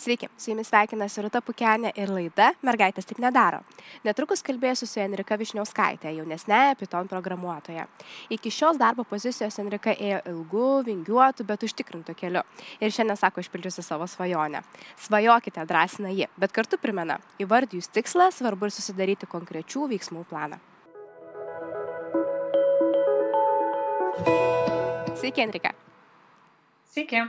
Sveiki, su jumis sveikinasi Ruta Pukenė ir laida Mergaitės taip nedaro. Netrukus kalbėsiu su Enrika Višniauskaitė, jaunesnėje Python programuotoje. Iki šios darbo pozicijos Enrika ėjo ilgu, vingiuotų, bet užtikrintų keliu. Ir šiandien sako, išpildžiusi savo svajonę. Svajokite, drąsina ji, bet kartu primena, įvardijus tikslą, svarbu ir susidaryti konkrečių veiksmų planą. Sveiki, Enrika. Sveiki.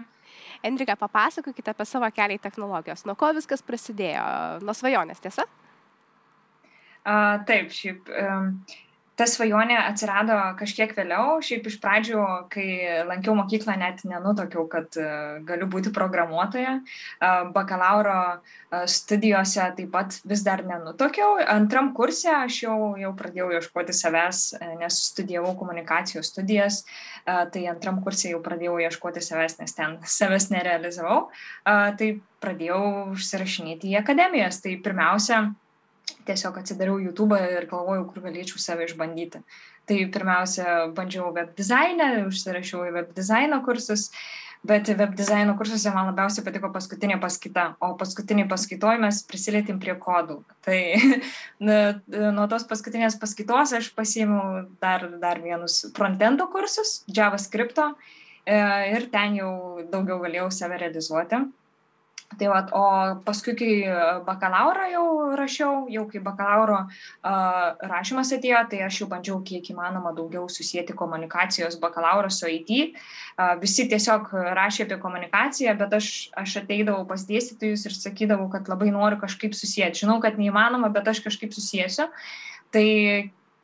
Enrika, papasakokite apie savo kelią į technologijos. Nuo ko viskas prasidėjo? Nuo svajonės, tiesa? Uh, taip, šiaip. Um, ta svajonė atsirado kažkiek vėliau. Šiaip iš pradžių, kai lankiau mokyklą, net nenutokiau, kad uh, galiu būti programuotoja. Uh, bakalauro uh, studijose taip pat vis dar nenutokiau. Antram kursė aš jau, jau pradėjau ieškoti savęs, nes studijavau komunikacijos studijas. Tai antram kursė jau pradėjau ieškoti savęs, nes ten savęs nerealizavau, tai pradėjau užsirašinėti į akademijas. Tai pirmiausia, tiesiog atsidariau YouTube ir galvojau, kur galėčiau save išbandyti. Tai pirmiausia, bandžiau web dizainą, užsirašiau į web dizaino kursus, bet web dizaino kursuose man labiausiai patiko paskutinė paskaita, o paskutinį paskaitoj mes prisilietėm prie kodų. Tai nuo tos paskutinės paskaitos aš pasiėmiau dar, dar vienus frontendo kursus, JavaScript e, ir ten jau daugiau galėjau save realizuoti. Tai va, o paskui, kai bakalauro jau rašiau, jau kai bakalauro uh, rašymas atėjo, tai aš jau bandžiau kiek įmanoma daugiau susijęti komunikacijos bakalauro su IT. Uh, visi tiesiog rašė apie komunikaciją, bet aš, aš ateidavau pas dėstytojus ir sakydavau, kad labai noriu kažkaip susijęti. Žinau, kad neįmanoma, bet aš kažkaip susijęsiu. Tai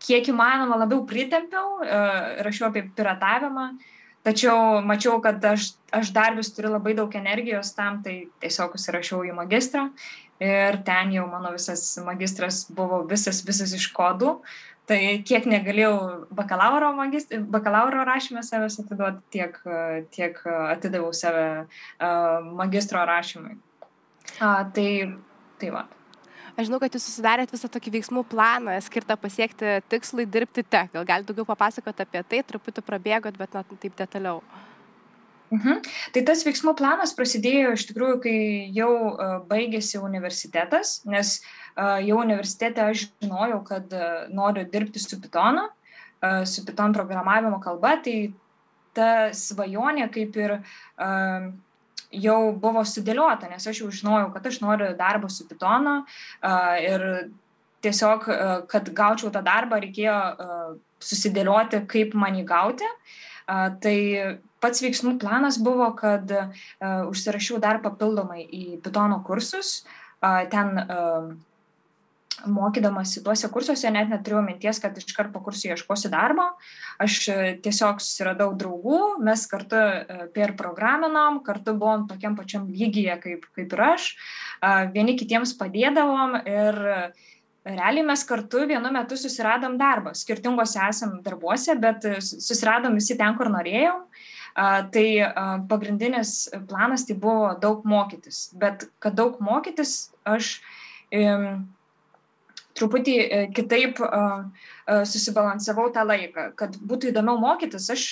kiek įmanoma labiau pritempiau, uh, rašiau apie piratavimą. Uh, Tačiau mačiau, kad aš, aš dar vis turiu labai daug energijos tam, tai tiesiog užsirašiau į magistrą ir ten jau mano visas magistras buvo visas, visas iš kodų. Tai kiek negalėjau bakalauro, magist, bakalauro rašymę savęs atiduoti, tiek, tiek atidaviau save magistro rašymui. Uh, tai, tai va. Aš žinau, kad jūs susidarėt visą tokį veiksmų planą skirtą pasiekti tikslui dirbti te. Gal galite daugiau papasakoti apie tai, truputį prabėgot, bet na, taip detaliau. Mhm. Tai tas veiksmų planas prasidėjo iš tikrųjų, kai jau uh, baigėsi universitetas, nes uh, jau universitete aš žinojau, kad uh, noriu dirbti su Pythonu, uh, su Python programavimo kalba, tai ta svajonė kaip ir uh, jau buvo sudėliota, nes aš jau žinojau, kad aš noriu darbo su Pitonu ir tiesiog, kad gaučiau tą darbą, reikėjo susidėlioti, kaip man jį gauti. Tai pats veiksmų planas buvo, kad užsirašiau dar papildomai į Pitono kursus. Ten mokydamasi tuose kursuose net neturėjau minties, kad iškart po kursų ieškosiu darbo. Aš e, tiesiog susiradau draugų, mes kartu e, per programinom, kartu buvom tokiam pačiam lygyje kaip, kaip ir aš, vieni kitiems padėdavom ir realiai mes kartu vienu metu susiradom darbą. Skirtingose esam darbuose, bet susiradom visi ten, kur norėjom. Tai pagrindinis planas tai buvo daug mokytis. Bet kad daug mokytis, aš truputį e, kitaip susibalansavau tą laiką, kad būtų įdomiau mokytis. Aš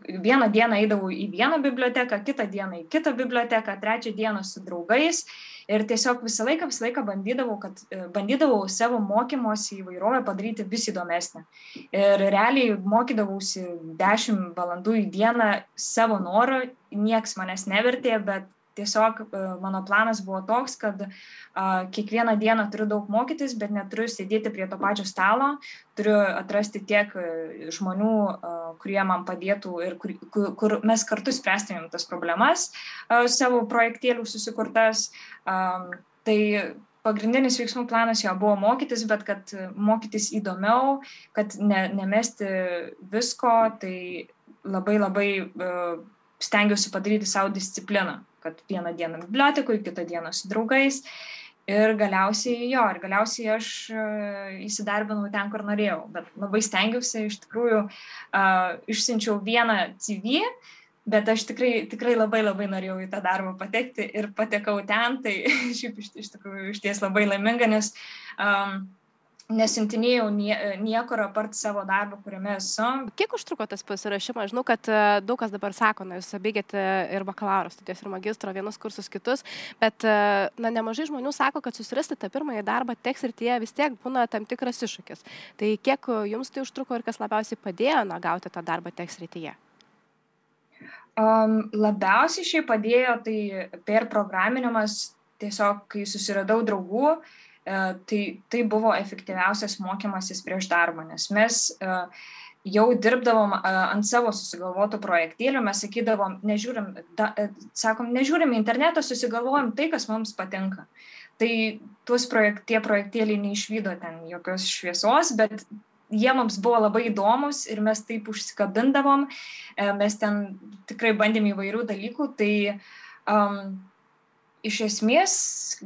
vieną dieną eidavau į vieną biblioteką, kitą dieną į kitą biblioteką, trečią dieną su draugais ir tiesiog visą laiką, visą laiką bandydavau, kad, e, bandydavau savo mokymosi įvairovę padaryti vis įdomesnę. Ir realiai mokydavausi 10 valandų į dieną savo norą, nieks manęs nevertė, bet tiesiog e, mano planas buvo toks, kad a, kiekvieną dieną turiu daug mokytis, bet neturiu sėdėti prie to pačio stalo, turiu atrasti tiek e, žmonių, a, kurie man padėtų ir kur, kur, mes kartu spręstumėm tas problemas a, savo projektėlių susikurtas. A, tai pagrindinis veiksmų planas jo buvo mokytis, bet kad mokytis įdomiau, kad ne, nemesti visko, tai labai labai uh, stengiuosi padaryti savo discipliną kad vieną dieną bibliotekoj, kitą dieną su draugais. Ir galiausiai jo, ir galiausiai aš uh, įsidarbinau ten, kur norėjau, bet labai stengiausi, iš tikrųjų, uh, išsiunčiau vieną CV, bet aš tikrai, tikrai labai labai norėjau į tą darbą patekti ir patekau ten, tai šiaip iš, iš tikrųjų iš ties labai laiminga, nes um, nesintinėjau nie, niekur apart savo darbo, kuriame esu. Kiek užtruko tas pasirašymas? Žinau, kad e, daug kas dabar sako, na, jūs baigėte ir bakalauro studijas, ir magistro, vienus kursus kitus, bet e, na, nemažai žmonių sako, kad susirasti tą pirmąjį darbą teks ir tie vis tiek būna tam tikras iššūkis. Tai kiek jums tai užtruko ir kas labiausiai padėjo na, gauti tą darbą teks rytyje? Um, labiausiai šiai padėjo tai per programinimas, tiesiog kai susiradau draugų, uh, E, tai, tai buvo efektyviausias mokymasis prieš darbą, nes mes e, jau dirbdavom e, ant savo susigalvotų projektėlių, mes sakydavom, nežiūrim, da, sakom, nežiūrim internetą, susigalvojam tai, kas mums patinka. Tai tuos projekt, tie projektėliai neišvydo ten jokios šviesos, bet jie mums buvo labai įdomus ir mes taip užsikabindavom, mes ten tikrai bandėm įvairių dalykų, tai um, iš esmės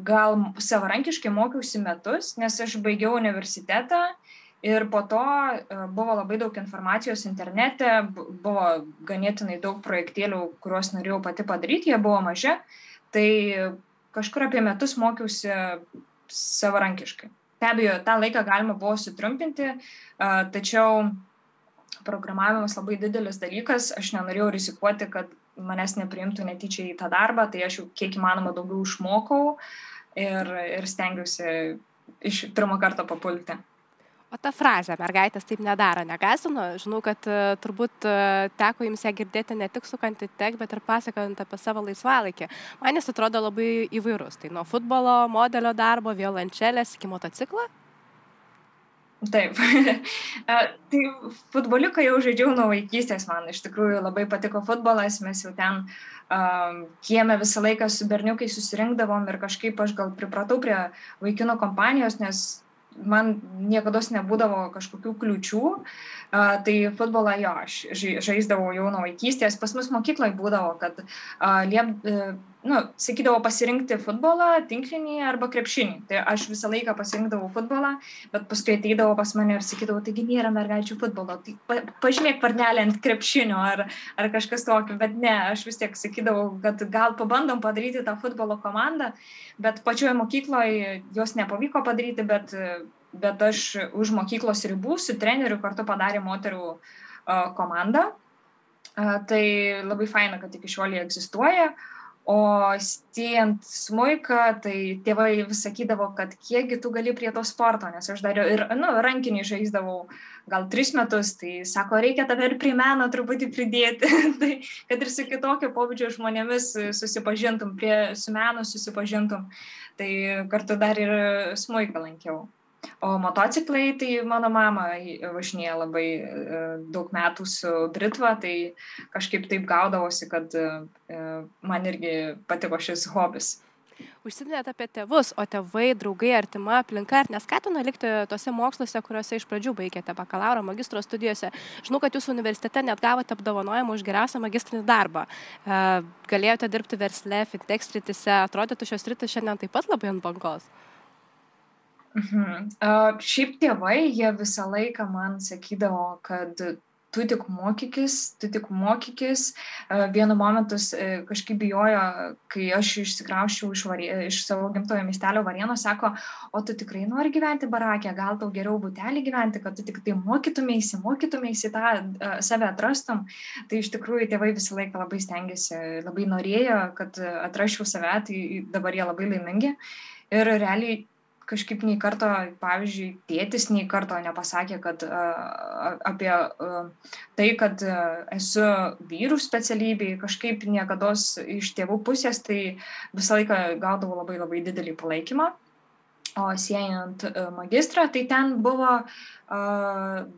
gal savarankiškai mokiausi metus, nes aš baigiau universitetą ir po to e, buvo labai daug informacijos internete, buvo ganėtinai daug projektėlių, kuriuos norėjau pati padaryti, jie buvo maži, tai kažkur apie metus mokiausi savarankiškai. Be abejo, tą laiką galima buvo sutrumpinti, e, tačiau programavimas labai didelis dalykas, aš nenorėjau rizikuoti, kad manęs nepriimtų netyčia į tą darbą, tai aš jau kiek įmanoma daugiau išmokau ir, ir stengiausi iš pirmo karto papulti. O ta frazė, mergaitės taip nedaro, negasino, žinau, kad uh, turbūt uh, teko jums ją girdėti ne tik sukant į tek, bet ir pasakojant apie savo laisvalaikį. Man jis atrodo labai įvairus. Tai nuo futbolo, modelio darbo, violončelės iki motociklo. Taip. tai futboliuką jau žaidžiau nuo vaikystės, man iš tikrųjų labai patiko futbolas, mes jau ten um, kieme visą laiką su berniukai susirinkdavom ir kažkaip aš gal pripratau prie vaikino kompanijos, nes man niekada nebūdavo kažkokių kliučių, uh, tai futbolą jo, aš žaisdavau jau nuo vaikystės, pas mus mokykloje būdavo, kad uh, liep, uh, nu, sakydavo pasirinkti futbolą, tinklinį arba krepšinį. Tai aš visą laiką pasirinkdavau futbolą, bet paskui ateidavo pas mane ir sakydavo, taigi nėra mergaičių futbolo, tai pa, pažymėk parnelį ant krepšinio ar, ar kažkas tokio, bet ne, aš vis tiek sakydavau, kad gal pabandom padaryti tą futbolo komandą, bet pačioje mokykloje jos nepavyko padaryti, bet, bet aš už mokyklos ribų su treneriu kartu padarė moterų komandą. Tai labai faina, kad iki šiol jie egzistuoja. Uh, o sėjant smuiką tai tėvai vis sakydavo kad kiekgi tu gali prie to sporto nes aš dar ir nu rankinį žaisdavau gal tris metus tai sako reikia tave ir prie meno truputį pridėti. Tai kad ir su kitokio pobūdžio žmonėmis susipažintum prie su menu susipažintum. Tai kartu dar ir smuiką lankiau O motociklai, tai mano mama važinėja labai e, daug metų su Britva, tai kažkaip taip gaudavosi, kad e, man irgi patiko šis hobis. Užsiminėte apie tėvus, o tėvai, draugai, artima aplinka, ar neskatino likti tose moksluose, kuriuose iš pradžių baigėte bakalauro, magistro studijose. Žinau, kad jūsų universitete net gavote apdovanojimą už geriausią magistrinį darbą. E, galėjote dirbti versle, fintech sritise, atrodytų šios sritis šiandien taip pat labai ant bangos. Mhm. Uh, šiaip tėvai, jie visą laiką man sakydavo, kad tu tik mokykis, tu tik mokykis. Uh, vienu momentu uh, kažkaip bijojo, kai aš išsikrauščiau iš, varė, iš savo gimtojo miestelio varieno, sako, o tu tikrai nori gyventi barakė, gal tau geriau būtelį gyventi, kad tu tik tai mokytumėsi, mokytumėsi tą save atrastum. Tai iš tikrųjų tėvai visą laiką labai stengiasi, labai norėjo, kad atraščiau save, tai dabar jie labai laimingi. Ir realiai kažkaip nei karto, pavyzdžiui, tėtis nei karto nepasakė, kad uh, apie uh, tai, kad uh, esu vyrų specialybėj, kažkaip niekada iš tėvų pusės, tai visą laiką gaudavau labai labai didelį palaikymą. O siejant magistrą, tai ten buvo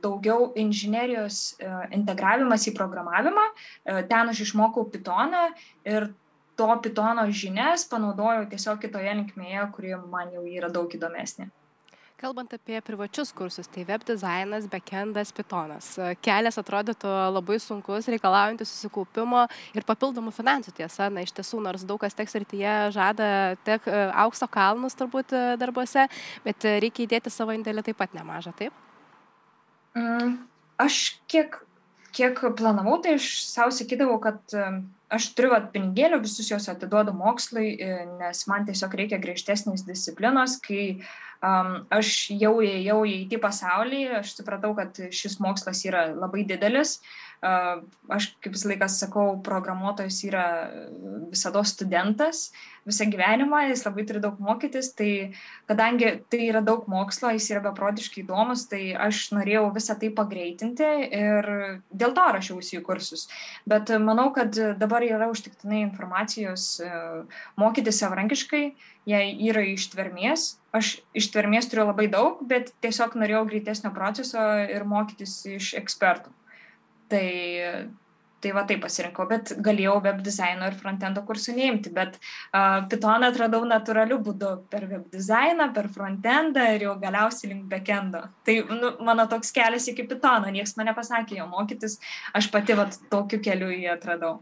daugiau inžinerijos integravimas į programavimą. Ten aš išmokau Pytoną ir to pitono žinias panaudojau tiesiog kitoje linkmėje, kuri man jau yra daug įdomesnė. Kalbant apie privačius kursus, tai web dizainas, backendas, pitonas. Kelias atrodytų labai sunkus, reikalaujantis susikaupimo ir papildomų finansų tiesa. Na, iš tiesų, nors daug kas teks rytyje žada tiek e, aukso kalnus turbūt e, darbuose, bet reikia įdėti savo indėlį taip pat nemažą, taip? Mm, aš kiek, kiek planavau, tai aš savo sakydavau, kad aš turiu vat pinigėlių, visus juos atiduodu mokslui, e, nes man tiesiog reikia griežtesnės disciplinos, kai um, aš jau įėjau į IT pasaulį, aš supratau, kad šis mokslas yra labai didelis. Uh, aš kaip visą laiką sakau, programuotojas yra visada studentas visą gyvenimą, jis labai turi daug mokytis, tai kadangi tai yra daug mokslo, jis yra beprotiškai įdomus, tai aš norėjau visą tai pagreitinti ir dėl to rašiausi į kursus. Bet manau, kad dabar yra užtiktinai informacijos mokyti savarankiškai, jei yra ištvermės. Aš ištvermės turiu labai daug, bet tiesiog norėjau greitesnio proceso ir mokytis iš ekspertų. Tai, tai va taip pasirinkau, bet galėjau web dizaino ir frontendo kursų neimti, bet uh, Python atradau natūraliu būdu per web dizainą, per frontendą ir jau galiausiai link backendo. Tai nu, mano toks kelias iki Pythono, niekas mane pasakė jo mokytis, aš pati va tokiu keliu jį atradau.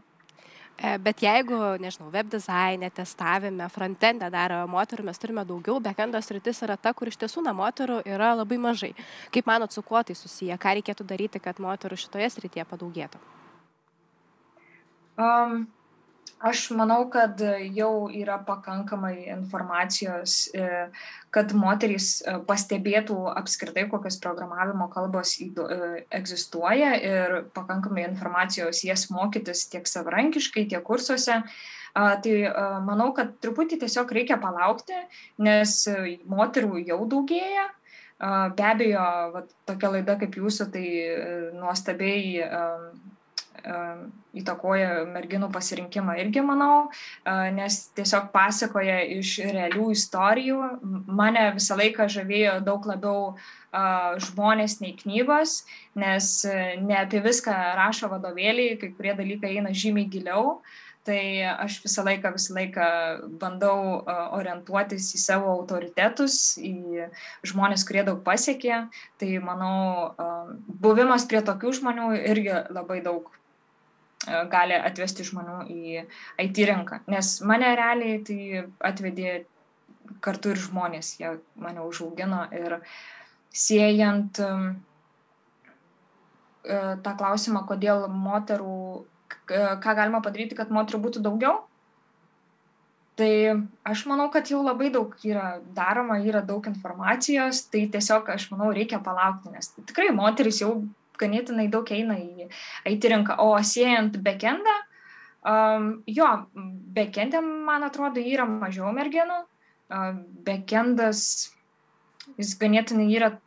E, bet jeigu, nežinau, web dizaine, testavime, frontende dar moterų mes turime daugiau, backendo sritis yra ta, kur iš tiesų na moterų yra labai mažai. Kaip manot, su kuo tai susiję, ką reikėtų daryti, kad moterų šitoje srityje padaugėtų? Um, Aš manau, kad jau yra pakankamai informacijos, e, kad moterys e, pastebėtų apskritai, kokios programavimo kalbos e, egzistuoja ir pakankamai informacijos jas mokytis tiek savarankiškai, tiek kursuose. Tai manau, kad truputį tiesiog reikia palaukti, nes moterų jau daugėja. Be abejo, va, tokia laida kaip jūsų, tai nuostabiai įtakoja merginų pasirinkimą irgi manau, nes tiesiog pasakoja iš realių istorijų. Mane visą laiką žavėjo daug labiau žmonės nei knygos, nes ne apie viską rašo vadovėliai, kai kurie dalykai eina žymiai giliau. Tai aš visą laiką, visą laiką bandau orientuotis į savo autoritetus, į žmonės, kurie daug pasiekė. Tai manau, buvimas prie tokių žmonių irgi labai daug gali atvesti žmonių į IT rinką. Nes mane realiai tai atvedė kartu ir žmonės, jie mane užaugino ir siejant e, tą klausimą, kodėl moterų, ką galima padaryti, kad moterų būtų daugiau. Tai aš manau, kad jau labai daug yra daroma, yra daug informacijos, tai tiesiog aš manau reikia palaukti, nes tikrai moteris jau ganėtinai daug eina į IT rinką. O siejant backendą, um, jo, backendė, man atrodo, yra mažiau merginų. Uh, backendas, jis ganėtinai yra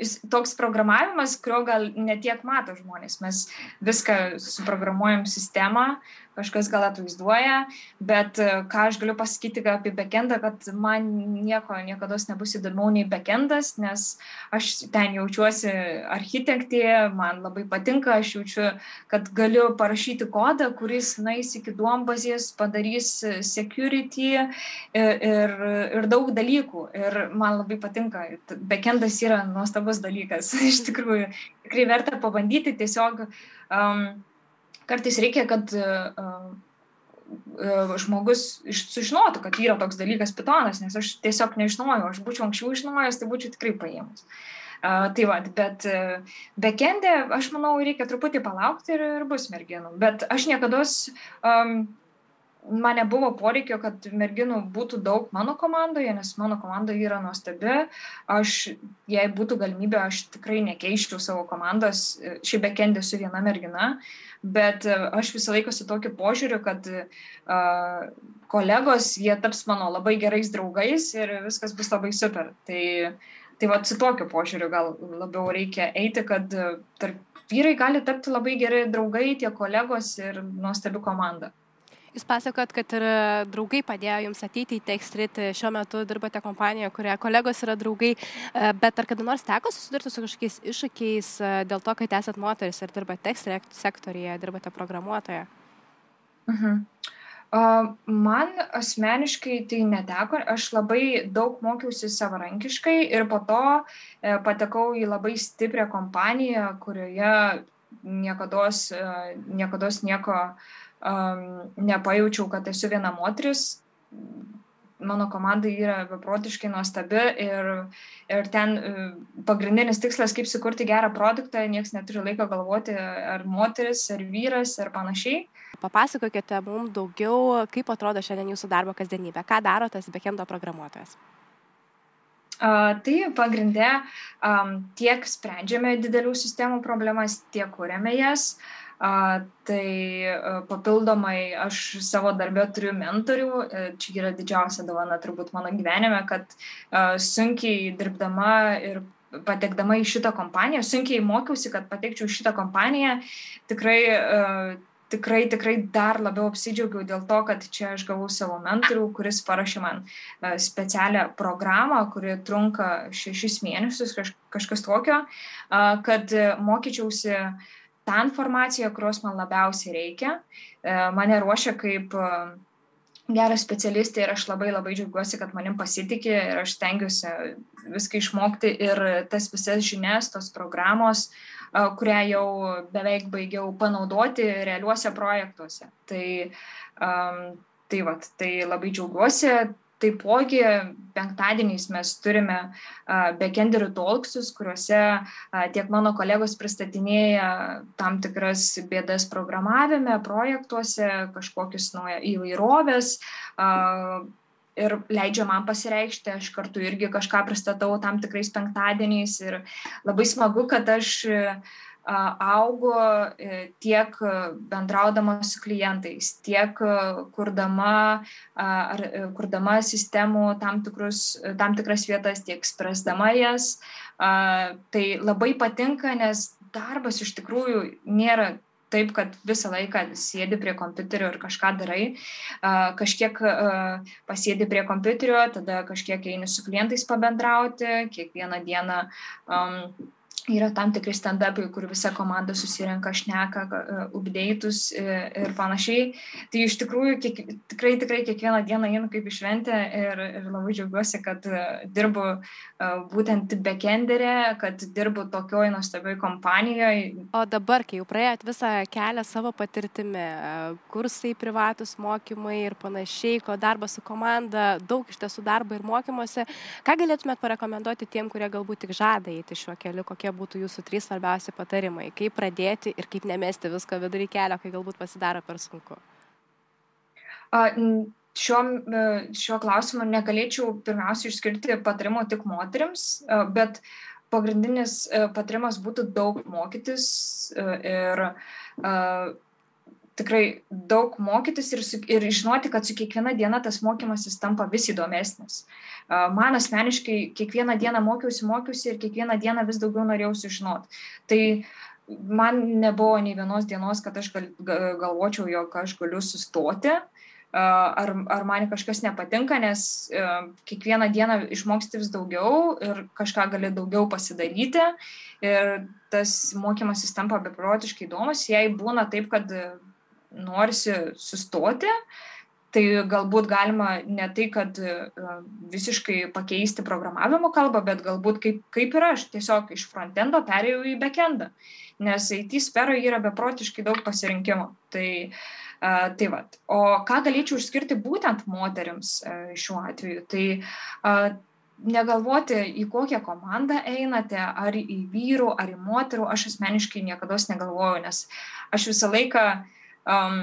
jis toks programavimas, kurio gal netiek mato žmonės. Mes viską suprogramuojam sistemą, kažkas gal atvaizduoja, bet e, ką aš galiu pasakyti apie backendą, kad man nieko niekada nebus įdomiau nei backendas, nes aš ten jaučiuosi architektė, man labai patinka, aš jaučiu, kad galiu parašyti kodą, kuris nais iki duombazės, padarys security ir, ir, ir daug dalykų. Ir man labai patinka. Backendas yra nuostabus dalykas. Iš tikrųjų, tikrai verta pabandyti tiesiog. Um, kartais reikia, kad uh, žmogus sužinotų, kad yra toks dalykas pitonas, nes aš tiesiog nežinojau, aš būčiau anksčiau žinojęs, tai būčiau tikrai paėmus. Uh, tai va, bet uh, bekendė, aš manau, reikia truputį palaukti ir, ir bus merginų. Bet aš niekada um, man nebuvo poreikio, kad merginų būtų daug mano komandoje, nes mano komanda yra nuostabi. Aš, jei būtų galimybė, aš tikrai nekeiščiau savo komandos. Šiaip bekendė su viena mergina, bet aš visą laiką su tokiu požiūriu, kad uh, kolegos, jie taps mano labai gerais draugais ir viskas bus labai super. Tai, tai va, su tokiu požiūriu gal labiau reikia eiti, kad tarp vyrai gali tapti labai geri draugai, tie kolegos ir nuostabi komanda. Jūs pasakot, kad ir draugai padėjo jums ateiti į Techstreet, šiuo metu dirbate kompanijoje, kurioje kolegos yra draugai, e, bet ar kada nors teko susidurti su kažkokiais iššūkiais e, dėl to, kad esate moteris ir dirbate Techstreet sektorija, dirbate programuotoje? Mhm. Man asmeniškai tai neteko, aš labai daug mokiausi savarankiškai ir po to e, patekau į labai stiprią kompaniją, kurioje niekada nieko um, nepajaučiau, kad esu viena moteris. Mano komanda yra beprotiškai nuostabi ir, ir ten pagrindinis tikslas, kaip sukurti gerą produktą, niekas neturi laiko galvoti, ar moteris, ar vyras, ar panašiai. Papasakokite mums daugiau, kaip atrodo šiandien jūsų darbo kasdienybė, ką daro tas backendo programuotojas. Tai pagrindė tiek sprendžiame didelių sistemų problemas, tiek kūrėme jas. A, tai a, papildomai aš savo darbę turiu mentorių, a, čia yra didžiausia dovana turbūt mano gyvenime, kad a, sunkiai dirbdama ir patekdama į šitą kompaniją, sunkiai mokiausi, kad patekčiau į šitą kompaniją, tikrai uh, tikrai, tikrai dar labiau apsidžiaugiau dėl to, kad čia aš gavau savo mentorių, kuris parašė man e, specialią programą, kuri trunka šešis mėnesius, kaž, kažkas tokio, kad mokyčiausi tą informaciją, kurios man labiausiai reikia. E, mane ruošia kaip e, gerą specialistę ir aš labai labai džiaugiuosi, kad manim pasitikė ir aš stengiuosi viską išmokti ir tas visas žinias, tos programos uh, kurią jau beveik baigiau panaudoti realiuose projektuose. Tai, um, tai, vat, tai labai džiaugiuosi. Taipogi penktadieniais mes turime uh, backenderių talksus, kuriuose uh, tiek mano kolegos pristatinėja tam tikras bėdas programavime, projektuose, kažkokius naują įvairovės, uh, ir leidžia man pasireikšti, aš kartu irgi kažką pristatau tam tikrais penktadieniais ir labai smagu, kad aš augu e, tiek bendraudama su klientais, tiek kurdama, ar, e, kurdama sistemų tam, tikrus, tam tikras vietas, tiek spręsdama jas. Tai labai patinka, nes darbas iš tikrųjų nėra taip, kad visą laiką sėdi prie kompiuterio ir kažką darai, kažkiek pasėdi prie kompiuterio, tada kažkiek eini su klientais pabendrauti, kiekvieną dieną um, yra tam tikri stand-upai, kur visa komanda susirenka, šneka, update'us ir panašiai. Tai iš tikrųjų kiek, tikrai, tikrai kiekvieną dieną einu kaip išventę ir, ir labai džiaugiuosi, kad dirbu būtent backenderė, kad dirbu tokioj nuostabioj kompanijoje. O dabar, kai jau praėjot visą kelią savo patirtimi, kursai, privatus mokymai ir panašiai, ko darbas su komanda, daug iš tiesų darbo ir mokymuose, ką galėtumėt parekomenduoti tiem, kurie galbūt tik žada eiti šiuo keliu, kokie būtų jūsų trys svarbiausi patarimai, kaip pradėti ir kaip nemesti visko vidury kelio, kai galbūt pasidaro per sunku? šiuo, e, šiuo klausimu negalėčiau pirmiausia išskirti patarimo tik moteriams, e, bet pagrindinis e, patarimas būtų daug mokytis ir tikrai daug mokytis ir, ir žinoti, kad su kiekviena diena tas mokymasis tampa vis įdomesnis. Man asmeniškai kiekvieną dieną mokiausi, mokiausi ir kiekvieną dieną vis daugiau norėjau sužinoti. Tai man nebuvo nei vienos dienos, kad aš gal, galvočiau, jog aš galiu sustoti. Ar, ar man kažkas nepatinka, nes kiekvieną dieną išmoksti vis daugiau ir kažką gali daugiau pasidaryti ir tas mokymasis tampa beprotiškai įdomus. Jei būna taip, kad norisi sustoti, tai galbūt galima ne tai, kad visiškai pakeisti programavimo kalbą, bet galbūt kaip, kaip ir aš, tiesiog iš frontendo perėjau į backendą, nes IT sferoje yra beprotiškai daug pasirinkimo. Tai uh, Tai vat. O ką galėčiau išskirti būtent moteriams šiuo atveju, tai negalvoti, į kokią komandą einate, ar į vyrų, ar į moterų, aš asmeniškai niekada negalvoju, nes aš visą laiką um,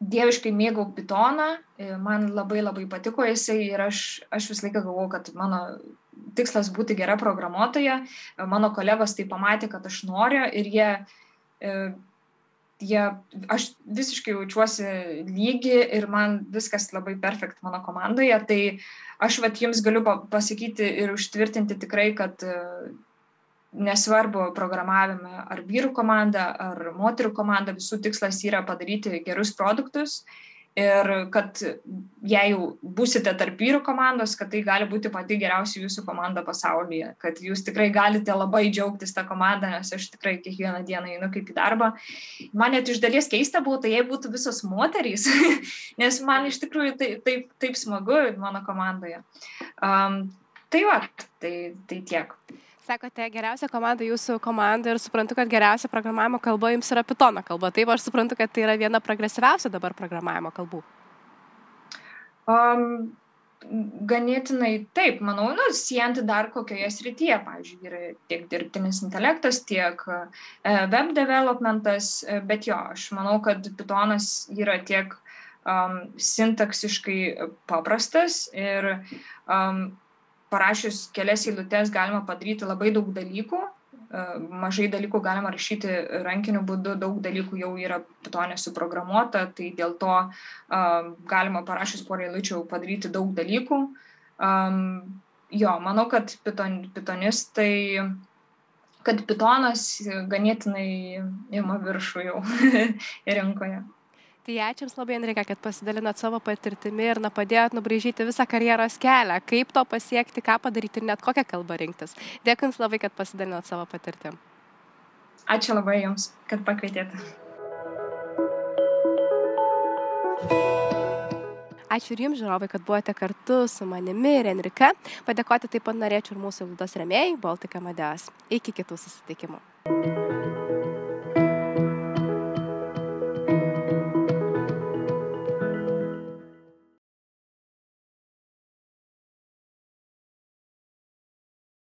dieviškai mėgau bitoną, man labai labai patiko jisai ir aš, aš visą laiką galvoju, kad mano tikslas būti gera programuotoja, mano kolegos tai pamatė, kad aš noriu ir jie jie, aš visiškai jaučiuosi lygi ir man viskas labai perfekt mano komandoje, tai aš vat jums galiu pasakyti ir užtvirtinti tikrai, kad e, nesvarbu programavime ar vyrų komanda, ar moterų komanda, visų tikslas yra padaryti gerus produktus ir kad jei jau būsite tarp vyrų komandos, kad tai gali būti pati geriausia jūsų komanda pasaulyje, kad jūs tikrai galite labai džiaugtis tą komandą, nes aš tikrai kiekvieną dieną einu kaip į darbą. Man net iš dalies keista būtų, jei būtų visos moterys, nes man iš tikrųjų tai, taip, taip smagu mano komandoje. Um, tai va, tai, tai tiek. Sakote, geriausia komanda jūsų komanda ir suprantu, kad geriausia programavimo kalba jums yra Python kalba. Taip, aš suprantu, kad tai yra viena progresyviausia dabar programavimo kalbų. Um, ganėtinai taip, manau, nu, siejant dar kokioje srityje, pavyzdžiui, yra tiek dirbtinis intelektas, tiek e, web developmentas, e, bet jo, aš manau, kad Pythonas yra tiek um, sintaksiškai paprastas ir um, parašius kelias eilutes galima padaryti labai daug dalykų, mažai dalykų galima rašyti rankiniu būdu, daug dalykų jau yra pitonė suprogramuota, tai dėl to galima parašius porą eilučių padaryti daug dalykų. Jo, manau, kad piton, pitonistai, kad pitonas ganėtinai ima viršų jau rinkoje. Tai ačiū Jums labai, Enrika, kad pasidalinot savo patirtimi ir na, padėjot nubraižyti visą karjeros kelią, kaip to pasiekti, ką padaryti ir net kokią kalbą rinktis. Dėkui Jums labai, kad pasidalinot savo patirtim. Ačiū labai Jums, kad pakvietėte. Ačiū ir Jums, žiūrovai, kad buvote kartu su manimi ir Enrika. Padėkoti taip pat norėčiau ir mūsų laidos remėjai Baltika Madeas. Iki kitų susitikimų.